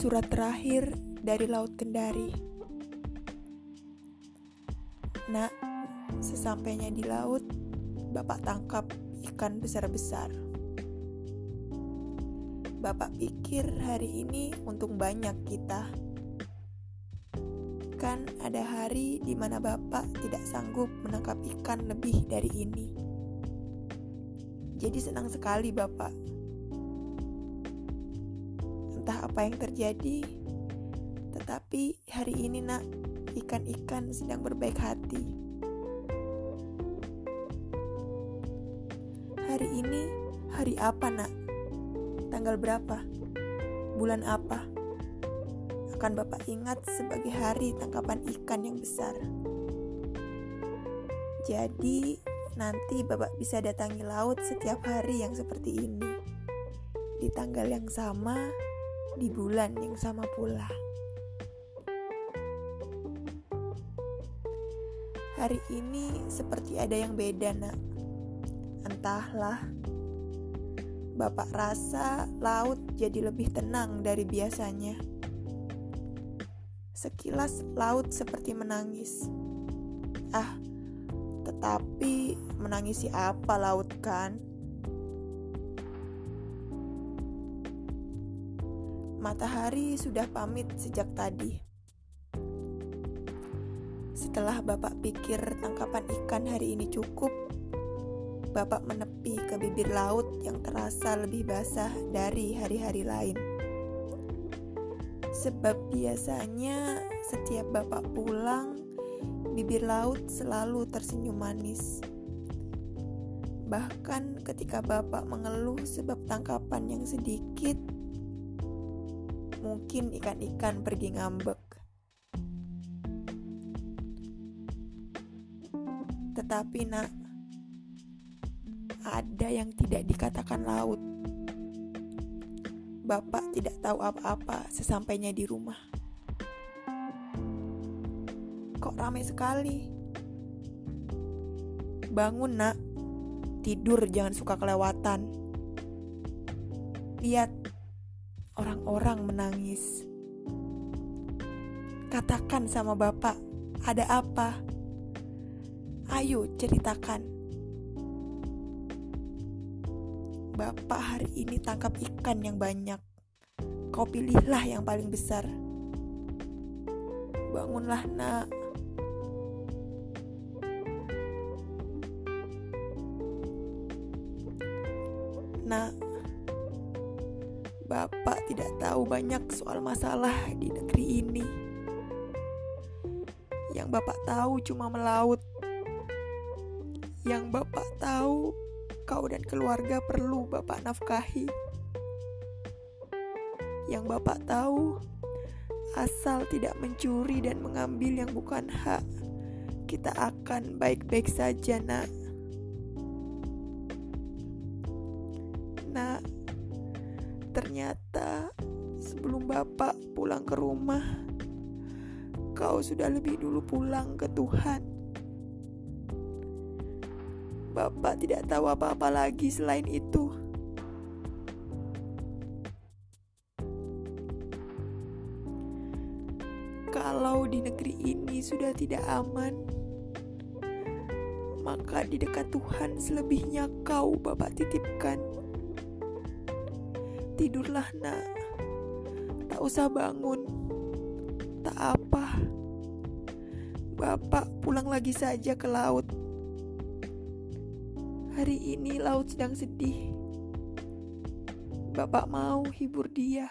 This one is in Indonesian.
Surat terakhir dari Laut Kendari. Nak, sesampainya di laut, Bapak tangkap ikan besar-besar. Bapak pikir hari ini untung banyak kita. Kan ada hari di mana Bapak tidak sanggup menangkap ikan lebih dari ini. Jadi senang sekali Bapak. Apa yang terjadi, tetapi hari ini nak, ikan-ikan sedang berbaik hati. Hari ini hari apa nak? Tanggal berapa? Bulan apa? Akan Bapak ingat sebagai hari tangkapan ikan yang besar. Jadi, nanti Bapak bisa datangi laut setiap hari yang seperti ini. Di tanggal yang sama, di bulan yang sama pula. Hari ini seperti ada yang beda, Nak. Entahlah. Bapak rasa laut jadi lebih tenang dari biasanya. Sekilas laut seperti menangis. Ah, tetapi menangisi apa laut kan? Matahari sudah pamit sejak tadi. Setelah Bapak pikir tangkapan ikan hari ini cukup, Bapak menepi ke bibir laut yang terasa lebih basah dari hari-hari lain. Sebab biasanya setiap Bapak pulang, bibir laut selalu tersenyum manis. Bahkan ketika Bapak mengeluh sebab tangkapan yang sedikit, mungkin ikan-ikan pergi ngambek. Tetapi nak, ada yang tidak dikatakan laut. Bapak tidak tahu apa-apa sesampainya di rumah. Kok ramai sekali? Bangun nak, tidur jangan suka kelewatan. Lihat, orang-orang menangis. Katakan sama bapak, ada apa? Ayo ceritakan. Bapak hari ini tangkap ikan yang banyak. Kau pilihlah yang paling besar. Bangunlah, Nak. Nak, Bapak tidak tahu banyak soal masalah di negeri ini. Yang Bapak tahu cuma melaut. Yang Bapak tahu kau dan keluarga perlu Bapak nafkahi. Yang Bapak tahu asal tidak mencuri dan mengambil yang bukan hak, kita akan baik-baik saja, Nak. Nak, ternyata sebelum Bapak pulang ke rumah, kau sudah lebih dulu pulang ke Tuhan. Bapak tidak tahu apa-apa lagi selain itu. Kalau di negeri ini sudah tidak aman, maka di dekat Tuhan selebihnya kau Bapak titipkan. Tidurlah nak, tak usah bangun, tak apa. Bapak pulang lagi saja ke laut. Hari ini laut sedang sedih. Bapak mau hibur dia.